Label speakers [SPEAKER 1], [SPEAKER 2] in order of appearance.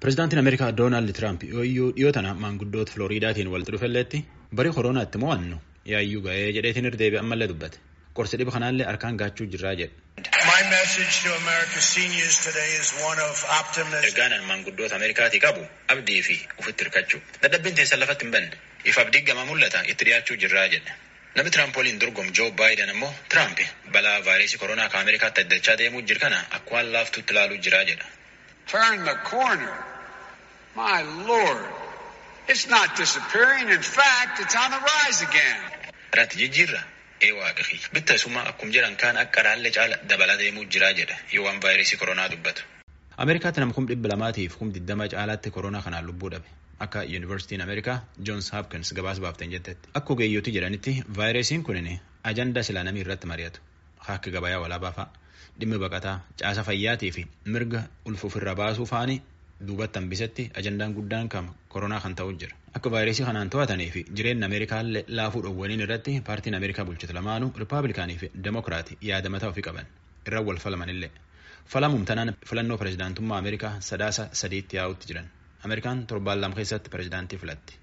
[SPEAKER 1] Pireezidaantiin Ameerikaa Doonaald Tiraamp yooyyuu dhiyoo tana maanguddoota Filooriidaatiin walitti dhufelleetti bari koronaatti mo'annu yaayyuu ga'ee jedheetiin irra deebi'e ammallee dubbate. Qorsi dhiba kanaallee harkaan gaachuu jirraa jedhe. Ergaan maanguddoota Ameerikaatii qabu abdii fi ofitti hirkachuu. Dadhabbiin teessan lafatti hin banne. If abdii gama mul'ata itti dhiyaachuu jirraa jedhe. Namni Tiraamp waliin dorgomu Joo Baayiden ammoo Tiraamp balaa vaayirasii koronaa kan Ameerikaatti addachaa deemuu jiru kana akka waan laaftuutti ilaaluu jiraa jedha.
[SPEAKER 2] Turn the corner. My Lord. It's not disappearing. In fact, it's on the rise again.
[SPEAKER 1] Irratti jijjiirra ee waaqi bitta isuma akkum jedhan kaan akka raallee caala dabalaa deemuu jiraa jedha yoo waan vaayirasii koronaa dubbatu. Ameerikaatti nama kum dhibba lamaatiif kum digdama caalaatti koronaa kanaan lubbuu dhabe. Akka Yuunivarsiitiin Ameerikaa Joons Hopkins gabaasa baafteen jettetti. Akka ogeeyyooti jedhanitti vaayirasiin kunin ajandaa silaa namii irratti mari'atu. Akka gabayaa walaabaa fa'a. Dhimmi baqataa, caasa fayyaatii fi mirga ulfuufirra baasuu fa'anii duubatti hambisetti ajandaan guddaan kan koronaa kan ta'u jira. Akka vaayirasii kanaan to'atanii fi jireenya Ameerikaallee laafuu dhowwaniin irratti paartiin Ameerikaa bulchitu lamaanuu Rippaabilikaanii fi Demokiraatii yaada mataa ofii qaban irra wal falamanillee. Falamuun tanaan filannoo pireezidaantummaa Ameerikaa sadaasa sadiitti yaa'utti jiran. Ameerikaan torbaan lama keessatti pireezidaantii filatti.